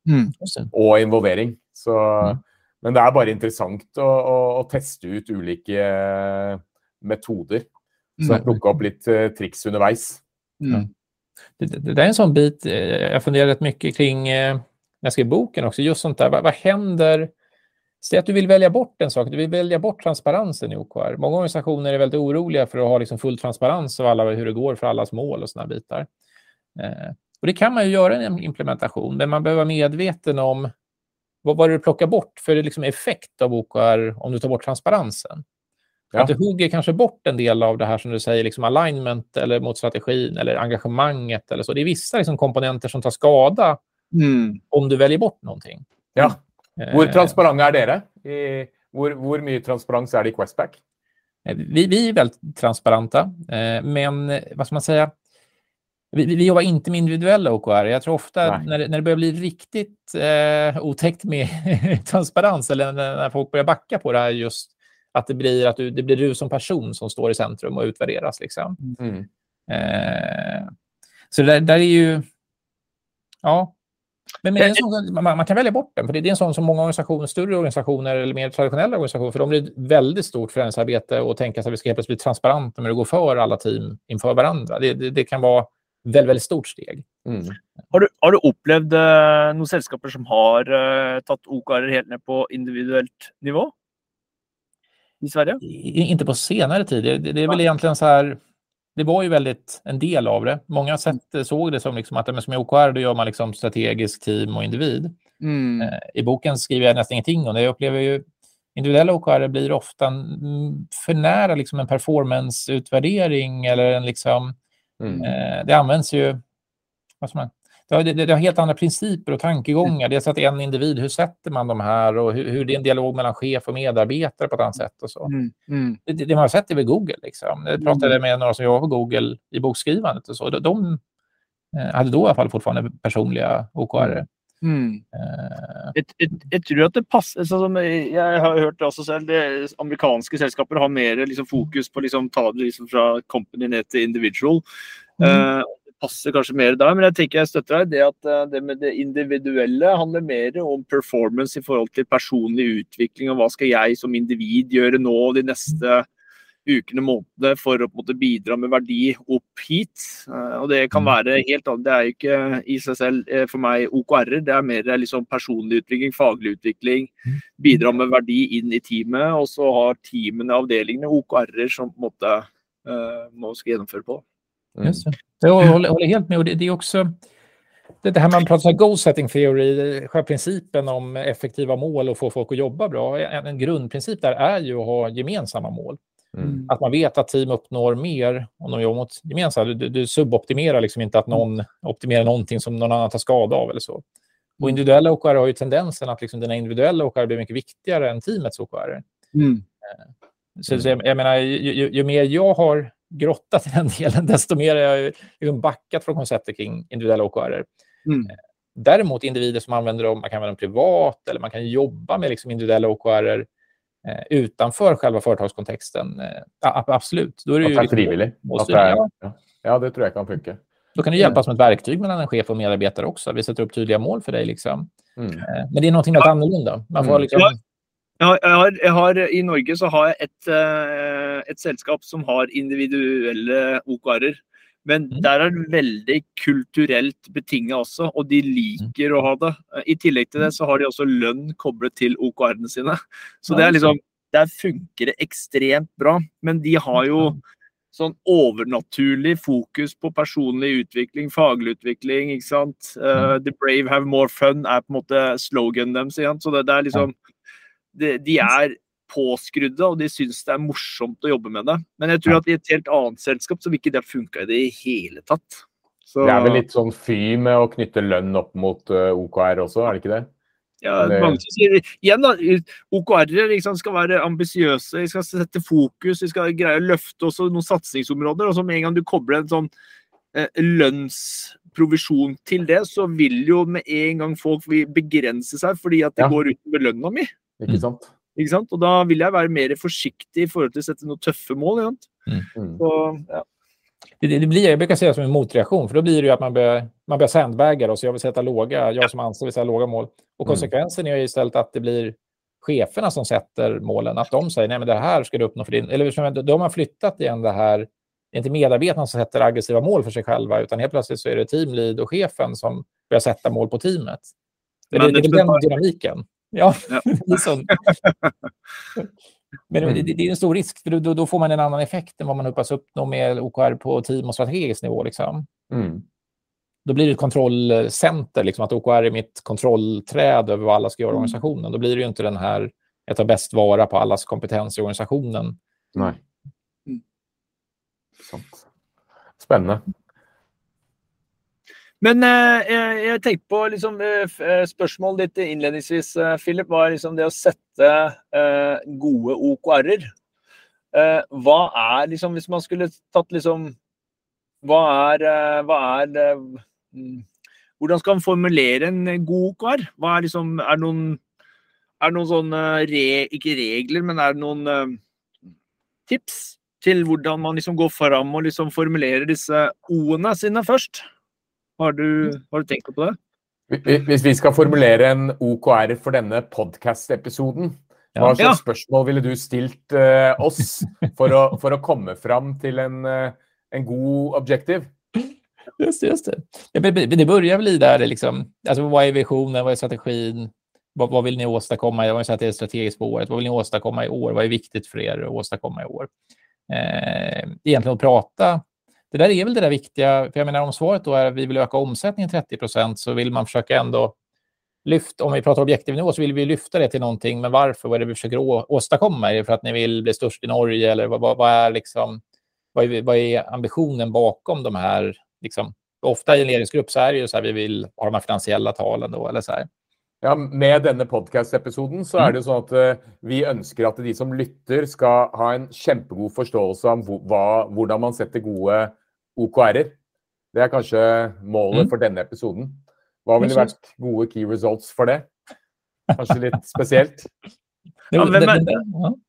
Mm. Og involvering. Så, mm. Men det er bare interessant å, å, å teste ut ulike metoder. Så mm. plukke opp litt triks underveis. Mm. Det, det, det, är en sån bit jag funderar rätt mycket kring när jag skrev boken också. Just sånt där, vad, vad händer Säg att du vill välja bort en sak, du vill välja bort transparensen i OKR. Många organisationer är väldigt oroliga för att ha liksom full transparens av alla, hur det går för allas mål och sådana bitar. Eh, och det kan man ju göra i en implementation, men man behöver vara medveten om vad, vad du plockar bort för liksom effekt av OKR om du tar bort transparensen. Ja. Att du hugger kanske bort en del av det här som du säger, liksom alignment eller mot strategin eller engagemanget eller så. Det är vissa liksom komponenter som tar skada mm. om du väljer bort någonting. Ja. Hvor transparente er dere? I, hvor, hvor mye transparens är det i Questback? Vi, vi är väldigt transparenta, eh, men vad ska man säga? Vi, vi jobbar inte med individuella OKR. Jag tror ofta när det, när det börjar bli riktigt eh, otäckt med transparens eller när, när folk börjar backa på det här just att det blir, att du, det blir du som person som står i centrum och utvärderas. Liksom. Mm. Eh, så det där, där, är ju... Ja, men, men sån, man, man, kan välja bort den, för det är en sån som många organisationer, större organisationer eller mer traditionella organisationer, för de blir ett väldigt stort förändringsarbete och tänka sig att vi ska helt plötsligt bli transparenta med att gå för alla team inför varandra. Det, det, det kan vara ett väldigt, väldigt stort steg. Mm. Har, du, har du upplevt uh, några sällskap som har uh, tagit OKR helt ner på individuellt nivå? I Sverige? I, inte på senare tid. Det, det är väl egentligen så här det var ju väldigt en del av det. Många sett, såg det som liksom att som i OKR då gör man liksom strategiskt team och individ. Mm. Eh, I boken skriver jag nästan ingenting om det. Jag upplever ju individuella OKR blir ofta för nära liksom en performanceutvärdering eller en liksom... Mm. Eh, det används ju... Vad man, det har, det, det har helt andra principer och tankegångar. Mm. Dels att en individ, hur sätter man de här och hur, hur det är en dialog mellan chef och medarbetare på ett annat sätt. och så. Mm. Mm. Det, det, man har sett är väl Google. Liksom. Jag pratade mm. med några som jobbar på Google i bokskrivandet och så. De, de eh, hade då i alla fall fortfarande personliga OKR. Mm. Uh, jeg, jeg, tror at det passer sånn som Jeg har hørt også selv det, amerikanske selskaper har mer liksom, fokus på liksom, ta det liksom, fra company ned til individual. Mm. Uh, passer kanskje mer der, men jeg tenker jeg støtter deg. Det at eh, det med det individuelle handler mer om performance i forhold til personlig utvikling og hva skal jeg som individ gjøre nå de neste ukene, månedene for å måte, bidra med verdi opp hit. Eh, og Det kan være helt annet. Det er ikke i seg selv eh, for meg OKR-er. Det er mer liksom, personlig utvikling, faglig utvikling. Bidra med verdi inn i teamet. Og så har teamene, avdelingene, OKR-er som på en måte må skal gjennomføre på. Mm. Just det. Jag håller, håller helt med. Och det, det är också det här man pratar om goal setting theory, själva principen om effektiva mål och få folk att jobba bra. En, en grundprincip där är ju att ha gemensamma mål. Mm. Att man vet att team uppnår mer om de jobbar mot gemensamt. Du, du suboptimerar liksom inte att någon optimerar någonting som någon annan tar skada av eller så. Och mm. individuella OKR har ju tendensen att liksom dina individuella OKR blir mycket viktigare än teamets OKR. Mm. Eh, så, så jag, jag, menar, ju, ju, ju, mer jag har grottat i den delen, desto mer har jag liksom backat från konceptet kring individuella OKR. Mm. Eh, däremot individer som använder dem, man kan använda dem privat eller man kan jobba med liksom individuella OKR Eh, utanför själva företagskontexten, eh, absolut. Då är det ju liksom, frivillig. Ja. ja, det tror jag kan funka. Då kan det hjälpa som ett verktyg mellan en chef och medarbetare också. Vi sätter upp tydliga mål för dig. Liksom. Mm. Men det är någonting helt annorlunda. Man får mm. liksom... ja, jag, har, jag har, I Norge så har jag ett, ett sällskap som har individuella OKR. Men mm. der er det veldig kulturelt betinget også, og de liker mm. å ha det. I tillegg til det mm. så har de også lønn koblet til OKR-ene sine. Så det er liksom, der funker det ekstremt bra. Men de har jo sånn overnaturlig fokus på personlig utvikling, faglig utvikling. ikke sant? Uh, the brave have more fun er på en måte sloganen deres. Så det, det, er liksom det, De er påskrudde, og de syns det er morsomt å jobbe med det. Men jeg tror at i et helt annet selskap så vil ikke det funka i det hele tatt. Så... Det er vel litt sånn fy med å knytte lønn opp mot uh, OKR også, er det ikke det? Ja, mange som sier igjen da, OKR-er liksom, skal være ambisiøse, de skal sette fokus, de skal greie å løfte også noen satsingsområder. og så Med en gang du kobler en sånn eh, lønnsprovisjon til det, så vil jo med en gang folk begrense seg fordi at det ja. går utover lønna mi. Ikke sant? Ikke sant? Og da vil jeg være mer forsiktig i forhold til å sette noen tøffe mål. Mm. mm. Så, ja. Det, det, blir, jag brukar säga som en motreaktion, för då blir det ju att man börjar, man börjar sandbagga och så jag vill sätta låga, jag som anställd vill sätta låga mål. Och mm. konsekvensen mm. är istället att det blir cheferna som sätter målen, att de säger nej men det här ska du uppnå för din... Eller då har man flyttat igen det här, det är inte medarbetarna som sätter aggressiva mål för sig själva, utan helt plötsligt så är det teamlead och chefen som börjar sätta mål på teamet. Det, det, det är den dynamiken. Ja, ja. Men det, det, är en stor risk, för då, då, får man en annan effekt än vad man hoppas uppnå med OKR på team och strategisk nivå. Liksom. Mm. Då blir det ett kontrollcenter, liksom, att OKR är mitt kontrollträd över vad alla ska göra i mm. organisationen. Då blir det ju inte den här, jag tar bäst vara på allas kompetens i organisationen. Nej. Mm. Spännande. Men eh, eh, jeg, tenkte på liksom, eh, eh, Spørsmålet ditt innledningsvis, Philip, var liksom det å sette eh, gode OKR-er. Eh, hva er liksom Hvis man skulle tatt liksom Hva er, hva er mm, Hvordan skal man formulere en god OKR? Hva er liksom Er det noen, er det noen sånne re, Ikke regler, men er det noen tips til hvordan man liksom går fram og liksom formulerer disse O-ene sine først? Har du, har du tenkt på det? Hvis vi skal formulere en OKR for denne podkast-episoden, hva slags spørsmål ville du stilt uh, oss for å, for å, komme fram til en, uh, en god objektiv? Just det, just det. Det börjar väl i där, liksom, alltså, vad är visionen, vad är strategin, vad, vad vill ni åstadkomma? Jag har sagt det är strategiskt på året. Vad vill ni åstadkomma i år? Vad är viktigt för er att åstadkomma i år? Eh, egentligen att prata det där är väl det där viktiga, för jag menar om svaret då är att vi vill öka omsättningen 30 procent så vill man försöka ändå lyfta, om vi pratar objektiv nivå så vill vi lyfta det till någonting, men varför? Vad är det vi försöker å, åstadkomma? Är det för att ni vill bli störst i Norge eller vad, vad, vad är, liksom, vad, är, vad är ambitionen bakom de här, liksom, ofta i en ledningsgrupp så är det ju så här, vi vill ha de här finansiella talen då, eller så här. Ja, Med denne podkast-episoden så er det jo sånn at uh, vi ønsker at de som lytter, skal ha en kjempegod forståelse av hva, hvordan man setter gode OKR-er. Det er kanskje målet mm. for denne episoden. Hva ville vært gode key results for det? Kanskje litt spesielt? Ja, hvem er,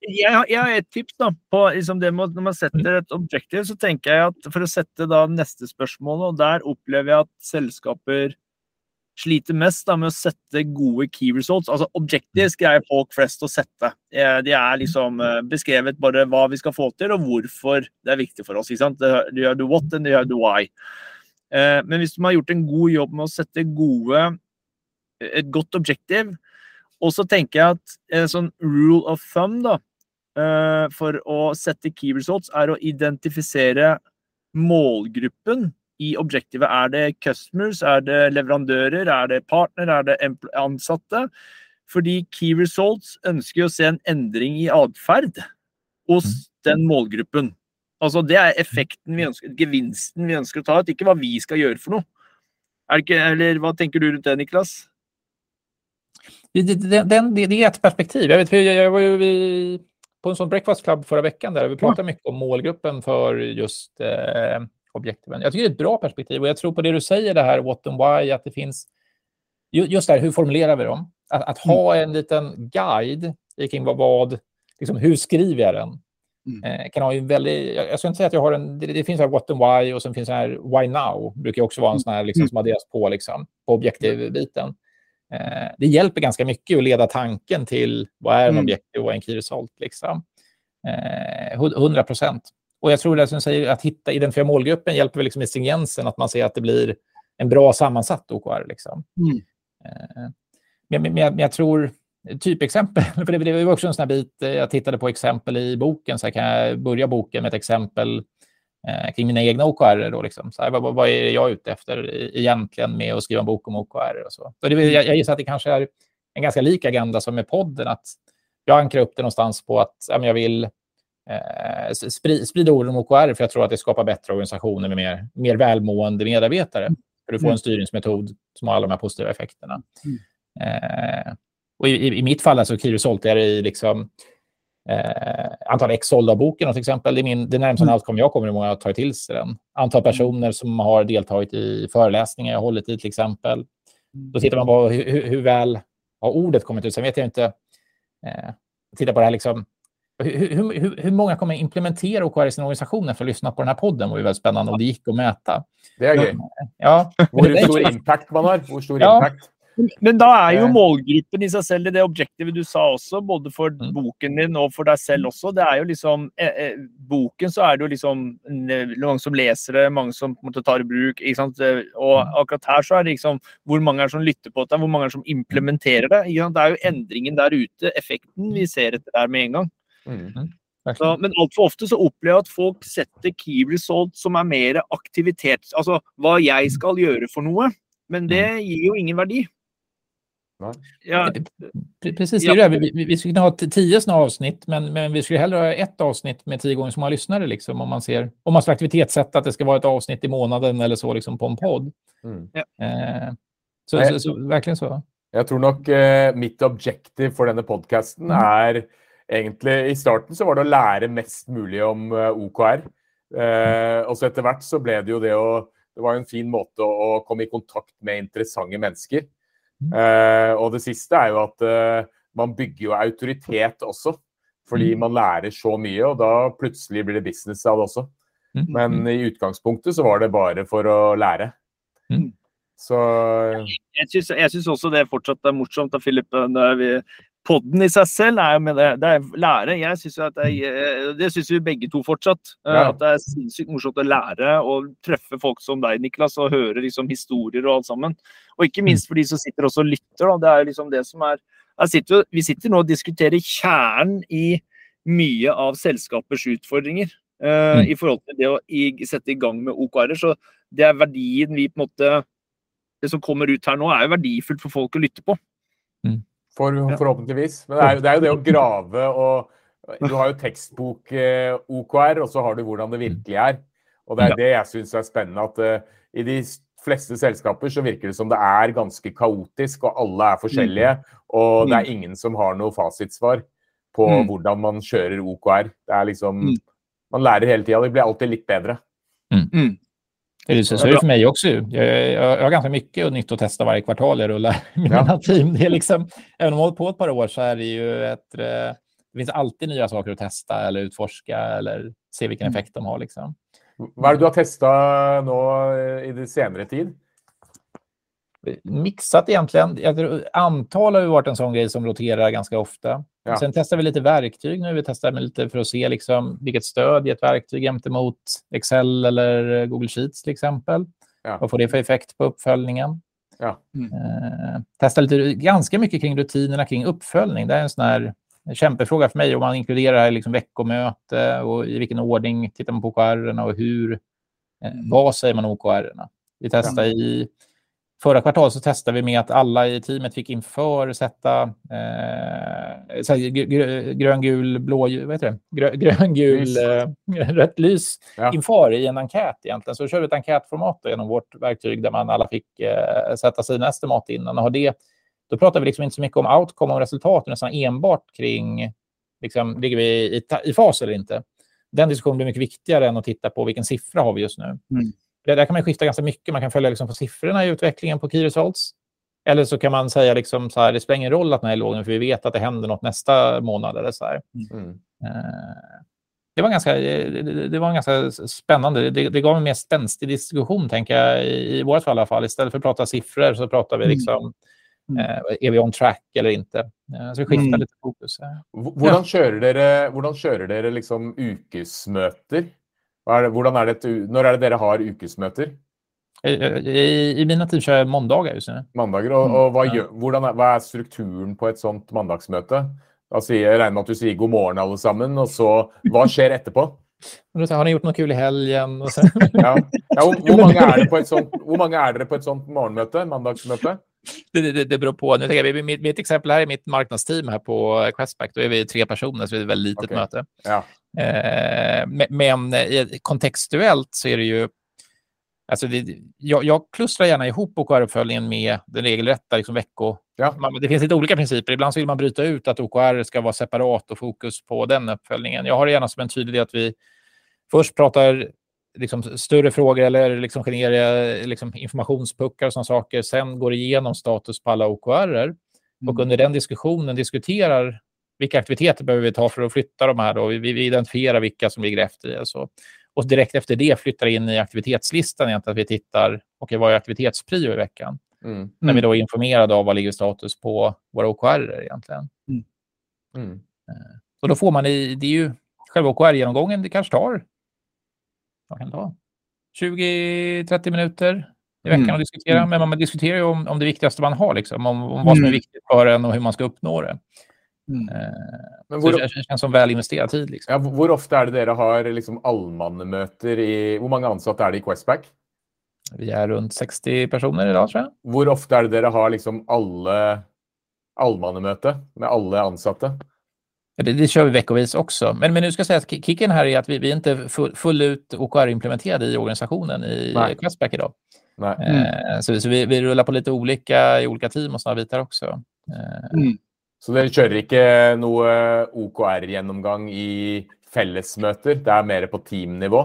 jeg, har, jeg har et tips da, på liksom det med, når man setter et objektiv. Så tenker jeg at for å sette da neste spørsmål, og der opplever jeg at selskaper sliter mest da, med å sette gode key results. Altså Objectives greier folk flest å sette. Eh, de er liksom eh, beskrevet bare hva vi skal få til, og hvorfor det er viktig for oss. ikke sant? Du gjør the what and du gjør the why. Eh, men hvis man har gjort en god jobb med å sette gode, eh, et godt objektiv, og så tenker jeg at en sånn rule of thumb da, eh, for å sette key results, er å identifisere målgruppen i objektivet. Er det customers, er det leverandører, er det partner, er det ansatte? Fordi key results ønsker å se en endring i atferd hos mm. den målgruppen. Altså Det er effekten vi ønsker, gevinsten vi ønsker å ta ut, ikke hva vi skal gjøre for noe. Er det ikke, eller Hva tenker du rundt det, Niklas? Det, det, det, det är ett perspektiv. Jag, vet, jag var ju på en sån breakfast club förra veckan där vi pratade mycket om målgruppen för just eh, objektiven. Jag tycker det är ett bra perspektiv och jag tror på det du säger, det här what and why, att det finns just det här, hur formulerar vi dem? Att, att ha en liten guide kring vad, vad liksom, hur skriver jag den? Mm. Eh, kan ha en väldigt, jag, ska inte säga att jag har en, det, det finns här what and why och sen finns det här why now, brukar också vara en sån här liksom, mm. som adderas på, liksom, på objektivbiten. Eh, det hjälper ganska mycket att leda tanken till vad är en mm. objektiv och en key result. Liksom. Eh, 100 procent. Och jag tror det som säger att hitta, identifiera målgruppen hjälper väl liksom i stringensen, att man ser att det blir en bra sammansatt OKR. Liksom. Mm. Eh, men, men, men, jag tror, typexempel, för det, det var också en sån här bit, eh, jag tittade på exempel i boken, så här kan jag börja boken med ett exempel eh, kring mina egna OKR. Då, liksom. så här, vad, vad, är jag ute efter egentligen med att skriva en bok om OKR? Och så. så det, jag, jag gissar att det kanske är en ganska lik agenda som med podden, att jag ankrar upp det någonstans på att ja, jag vill eh, sprida ord om OKR, för jag tror att det skapar bättre organisationer med mer, mer välmående medarbetare. För du får en mm. styrningsmetod som har alla de här positiva effekterna. Mm. Eh, och i, i, mitt fall, alltså Kyrosult, är det liksom eh, antal ex sålda boken till exempel. Det är, min, det närmsta mm. outcome jag kommer ihåg att ta till sig den. Antal mm. personer som har deltagit i föreläsningar jag hållit i till exempel. Då tittar man på hur, hur väl har ordet kommit ut. Sen vet jag inte. Eh, titta på det här liksom hur, hur, hur, många kommer implementera OKR i sina organisationer för att lyssna på den här podden? Det var ju väldigt spännande och det gick att mäta. Det är gøy. Ja. Hur stor impact man har. Hur stor ja. impact. Men er jo eh. målgruppen i seg selv i det objektivet du sa også, både for mm. boken din og for deg selv også. Det er jo liksom eh, eh, Boken så er det jo liksom mange som leser det, mange som måte tar i bruk. Og mm. akkurat her så er det liksom mange er som lytter på det, mange er som implementerer det. Det er jo endringen der ute, effekten vi ser etter der med en gang. Mm. mm. Så, men altfor ofte så opplever jeg at folk setter key result som er mer aktivitet. Altså hva jeg skal gjøre for noe. Men det mm. gir jo ingen verdi. Ja. Precis, det det. Vi, vi skulle kunna ha tio sådana avsnitt, men, men vi skulle hellre ha ett avsnitt med tio gånger så många lyssnare. Liksom, om man ser, om man ska aktivitetssätta att det ska vara ett avsnitt i månaden eller så liksom, på en podd. Mm. Eh, så, så, så, verkligen så. Jag tror nog eh, mitt objektiv för denna podcasten mm. är egentligen i starten så var det att lära mest möjligt om eh, OKR. Eh, och så efterhvert så blev det ju det att det var en fin måte att komma i kontakt med intressanta människor. Uh, og det siste er jo at uh, man bygger jo autoritet også. Fordi mm. man lærer så mye, og da plutselig blir det business av det også. Mm. Men i utgangspunktet så var det bare for å lære. Mm. Så Jeg syns også det fortsatt er morsomt da, Philip. Vi, podden i seg selv er jo med det. Det er lære. Jeg synes at er, det syns vi begge to fortsatt. Ja. At det er sinnssykt morsomt å lære og treffe folk som deg, Niklas, og høre liksom, historier og alt sammen. Og ikke minst for de som sitter også og lytter. Da. Det er liksom det som er sitter, Vi sitter nå og diskuterer kjernen i mye av selskapers utfordringer. Uh, mm. I forhold til det å i, sette i gang med OKR-er. Så det er verdien vi på en måte Det som kommer ut her nå, er jo verdifullt for folk å lytte på. Mm. For, forhåpentligvis. Men det er, det er, jo det å grave og Du har jo tekstbok-OKR, og så har du hvordan det virkelig er. Og det er det jeg syns er spennende. At uh, i de fleste selskaper så virker det som det er ganske kaotisk, og alle er forskjellige. Og det er ingen som har noe fasitsvar på mm. hvordan man kjører OKR. Det er liksom Man lærer hele tida. Det blir alltid litt bedre. Mm. Det är så, så är det för mig också. Jag, jag, jag har ganska mycket nytt att testa varje kvartal jag rullar med ja. mina team. Det är liksom, även om jag har hållit på ett par år så är det ju ett... Eh, det finns alltid nya saker att testa eller utforska eller se vilken mm. effekt de har. Liksom. Vad är det du har testat nu i det senare tid? Mixat egentligen. Antal har ju varit en sån grej som roterar ganska ofta. Ja. Sen testar vi lite verktyg nu. Vi testar med lite för att se liksom vilket stöd i ett verktyg gentemot Excel eller Google Sheets till exempel. Ja. Vad får det för effekt på uppföljningen? Ja. Mm. Eh, testa lite, ganska mycket kring rutinerna kring uppföljning. Det är en sån här kämpefråga för mig om man inkluderar liksom veckomöte och i vilken ordning tittar man på OKR och hur. Eh, vad säger man om OKR? Vi testar ja. i Förra kvartalet så testade vi med att alla i teamet fick inför sätta eh, grön, gul, blå, vad heter det? Grön, grön gul, eh, rött lys ja. inför i en enkät egentligen. Så körde vi ett enkätformat genom vårt verktyg där man alla fick eh, sätta sina estimat innan och ha det. Då pratar vi liksom inte så mycket om outcome, om resultat, nästan enbart kring liksom, ligger vi i, i fas eller inte. Den diskussionen blir mycket viktigare än att titta på vilken siffra har vi just nu. Mm det där kan man skifta ganska mycket. Man kan följa liksom på siffrorna i utvecklingen på Key Results. Eller så kan man säga liksom så här, det spelar ingen roll att den är låg för vi vet att det händer något nästa månad. Eller så mm. Eh, det, var ganska, det, var ganska spännande. Det, det gav en mer spänstig diskussion, tänker jag, i, i vårt fall i alla fall. Istället för att prata siffror så pratar vi mm. liksom, mm. eh, är vi on track eller inte? Eh, så vi skiftar mm. lite fokus. Hur ja. kör ni liksom ukesmöten? Hvordan er det, når er det dere har ukesmøter? I, i, i mina tid kör jag måndagar just nu. Mandagar, og, og hva, gjør, er, hva, er, strukturen på et sånt mandagsmøte? Da sier, jeg regner med at du sier god morgen alle sammen, og så hva skjer etterpå? Har ni gjort något kul i helgen? ja. Ja, hvor, hvor, mange er det på et sånt, er på et sånt? Mandagsmøte? Det, det, det beror på. Nu tänker jag, mitt, mitt exempel här är mitt marknadsteam här på Questback. Då är vi tre personer, så det är ett väldigt litet okay. möte. Ja. Eh, men kontextuellt så är det ju... Alltså det, jag, jag klustrar gärna ihop OKR-uppföljningen med den regelrätta liksom vecko... Ja. Man, det finns lite olika principer. Ibland så vill man bryta ut att OKR ska vara separat och fokus på den uppföljningen. Jag har det gärna som en tydlig att vi först pratar liksom större frågor eller liksom generera liksom informationspuckar och sådana saker. Sen går igenom status på alla OKR. Mm. Och under den diskussionen diskuterar vilka aktiviteter behöver vi ta för att flytta de här? Då? Vi, vi identifierar vilka som ligger efter. Alltså. Och direkt efter det flyttar in i aktivitetslistan egentligen att vi tittar, okej, okay, vad är aktivitetsprio i veckan? Mm. När vi då är informerade av vad ligger status på våra OKR egentligen. Mm. Mm. Eh, så då får man, i, det är ju själva OKR-genomgången, det kanske tar, vad kan det ta? 20-30 minuter i veckan mm. att diskutera. Mm. Men man diskuterar ju om, om det viktigaste man har, liksom, om, om vad som är mm. viktigt för en och hur man ska uppnå det. Mm. Eh, Men hvor, så det känns som väl investerad tid. Liksom. Ja, hvor ofte er det dere har liksom allmannemøter i Hvor mange ansatte er det i Questback? Vi är runt 60 personer idag, tror jag. Hvor ofte är det dere har liksom alle allmannemøte med alla ansatte? Det, det, kör vi veckovis också. Men, men nu ska jag säga att kicken här är att vi, vi är inte full, full ut OKR-implementerade i organisationen i Nej. Questback idag. Nej. Mm. så, så vi, vi, rullar på lite olika i olika team och sådana bitar också. Eh, mm. Så dere kjører ikke noe OKR-gjennomgang i fellesmöten? Det är mer på teamnivå?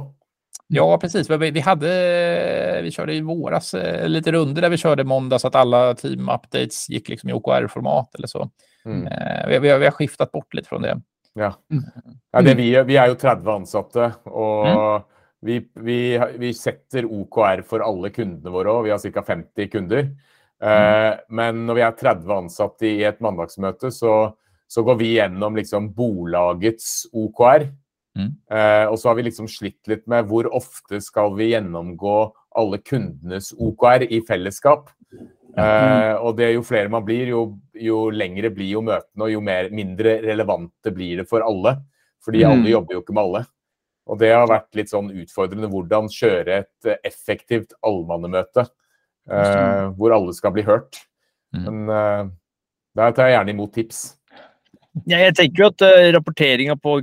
Ja, precis. Vi, vi, hade, vi körde i våras eh, lite runder där vi körde måndag så att alla team-updates gick liksom i OKR-format eller så. Mm. Eh, vi, vi, har, vi, har skiftat bort lite från det. Ja. Mm. ja det, vi, vi är ju 30 ansatte och mm. vi, vi, vi sätter OKR för alla kunderna våra. Vi har cirka 50 kunder. Mm. Men när vi är 30 ansatte i ett mandagsmöte så, så går vi igenom liksom bolagets OKR. Mm. Uh, och så har vi liksom slitt lite med hur ofta ska vi genomgå alla kundernas OKR i fällskap. Mm. Uh, och det är ju fler man blir, ju, ju längre blir ju mötena och ju mer, mindre relevanta blir det för alla. För mm. alla jobbar ju inte med alla. Och det har varit lite sån utfordrande hur köra ett effektivt allmännemöte. Uh, hvor alle skal bli hørt. Mm. Men uh, der tar jeg gjerne imot tips. Ja, jeg tenker jo at uh, rapporteringa på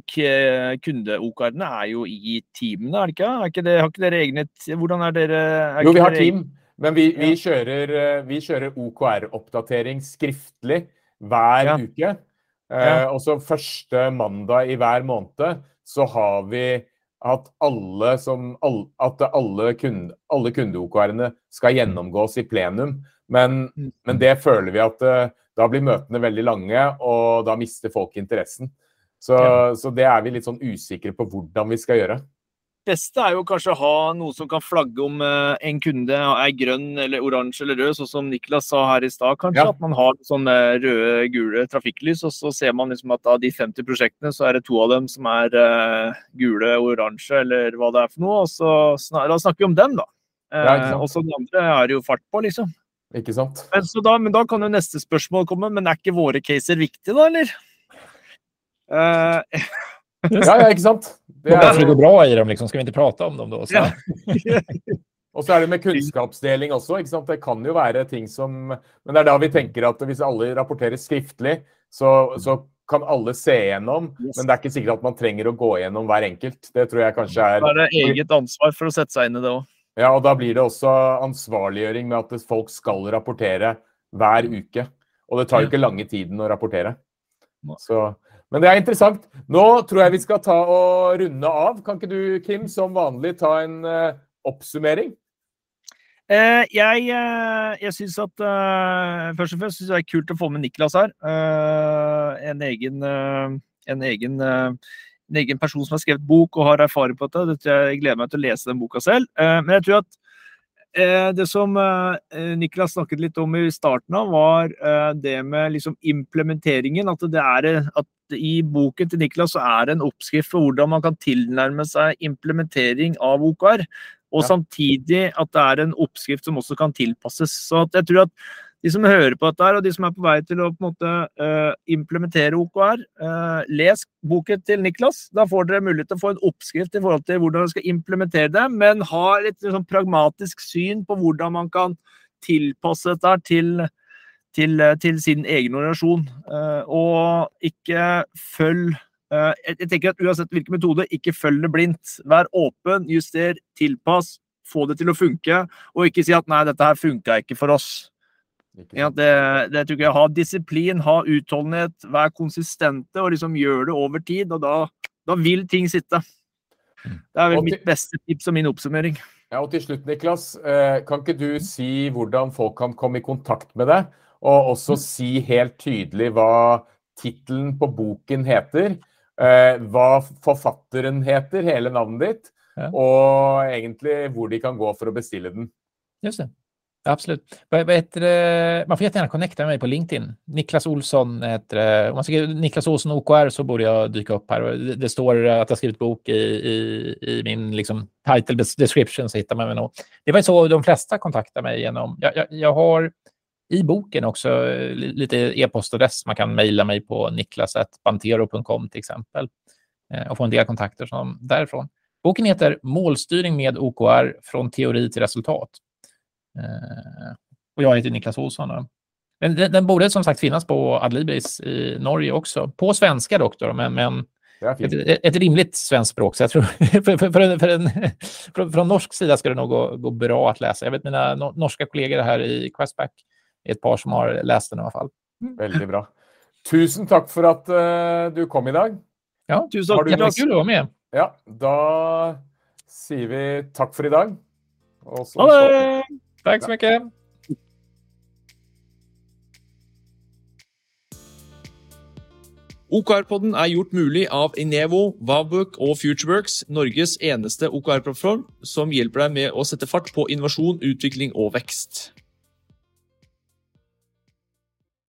kunde-OKR-ene er jo i teamene, er det ikke? Er ikke det, har ikke dere egne Hvordan er dere er Jo, vi har team, men vi, vi kjører, kjører OKR-oppdatering skriftlig hver uke. Ja. Og så første mandag i hver måned så har vi at alle, som, all, at alle, kunde, alle kunde-OKR-ene skal gjennomgås i plenum. Men, men, det føler vi at uh, da blir møtene veldig lange, og da mister folk interessen. Så, så det er vi litt sånn usikre på hvordan vi skal gjøre beste er jo kanskje å ha noe som kan flagge om eh, en kunde er grønn eller oransje eller rød, sånn som Niklas sa her i stad. kanskje, ja. At man har sånne røde, gule trafikklys, og så ser man liksom at av de 50 prosjektene, så er det to av dem som er uh, gule, oransje eller hva det er for noe. og så Da snakker vi om dem, da. Uh, og så de andre er det jo fart på, liksom. Ikke sant. Men, da, men da kan jo neste spørsmål komme. Men er ikke våre caser viktige, da, eller? Uh, ja, ja, ikke sant? Det er Hvorfor det går bra i dem, liksom. Skal vi ikke prate om dem da? Så? Ja. og så er det med kunnskapsdeling også. ikke sant? Det kan jo være ting som Men det er da vi tenker at hvis alle rapporterer skriftlig, så, så kan alle se gjennom. Yes. Men det er ikke sikkert at man å gå gjennom hver enkelt. Det tror jeg kanskje er Det er eget ansvar for å sette seg inn i det òg. Ja, og da blir det også ansvarliggjøring med at folk skal rapportere hver uke. Og det tar jo ikke lange tiden å rapportere. Så men det er interessant. Nå tror jeg vi skal ta og runde av. Kan ikke du, Kim, som vanlig ta en uh, oppsummering? Uh, jeg uh, jeg syns at uh, Først og fremst syns jeg det er kult å få med Niklas her. en egen, en egen en egen person som har skrevet bok og har erfaring på dette. Jeg gleder meg til å lese den boka selv. men jeg tror at det som Niklas snakket litt om i starten av, var det med liksom implementeringen. At, det er, at i boken til Niklas så er det en oppskrift for hvordan man kan tilnærme seg implementering av OKR. Og ja. samtidig at det er en oppskrift som også kan tilpasses. Så jeg tror at de som hører på dette, og de som er på vei til å på en måte uh, implementere OKR, uh, eh, les boken til Niklas. Da får dere mulighet til å få en oppskrift i forhold til hvordan dere skal implementere det, men ha et liksom, pragmatisk syn på hvordan man kan tilpasse dette til til, eh, til sin egen organisasjon. Eh, og ikke følg eh, jeg tenker at Uansett hvilken metode, ikke følg det blindt. Vær åpen, juster, tilpass, få det til å funke. Og ikke si at 'nei, dette her funka ikke for oss'. Ja, det, det tror jeg. Ha disiplin, ha utholdenhet, vær konsistente og liksom gjør det over tid. Og da, da vil ting sitte. Mm. Det er vel mitt beste tips og min oppsummering. Ja, og til slutt, Niklas, kan ikke du si hvordan folk kan komme i kontakt med deg? Og også mm. si helt tydelig hva tittelen på boken heter. Eh, hva forfatteren heter, hele navnet ditt. Ja. Og egentlig hvor de kan gå for å bestille den. Just det. Absolut. Man får jättegärna connecta med mig på LinkedIn. Niklas Olsson heter Om man skriver Niklas Olsson OKR så borde jag dyka upp här. Det, står att jag skrivit bok i, i, i min liksom, title description så hittar man mig nog. Det var så de flesta kontaktar mig genom. Jag, jag, jag har i boken också eh, lite e-postadress. Man kan mejla mig på niklas.bantero.com till exempel eh, och få en del kontakter som därifrån. Boken heter Målstyrning med OKR från teori till resultat. Eh, och jag heter Niklas Olsson. Den, den, borde som sagt finnas på Adlibris i Norge också. På svenska dock, då, men, men ett, ett, rimligt svenskt språk. Så jag tror för, för, för en, för en, från, från norsk sida ska det nog gå, gå, bra att läsa. Jag vet mina norska kollegor här i Questback et par som har läst den i alla fall. Mm. Veldig bra. Tusen takk for at uh, du kom i dag. Ja, tusen takk. Det var kul å være med. Ja, da sier vi takk for i dag. ha det! Takk så mye. OKR-podden er gjort mulig av Inevo, Wavbook og Futureworks, Norges eneste OKR-plattform som hjelper deg med å sette fart på innovasjon, utvikling og vekst.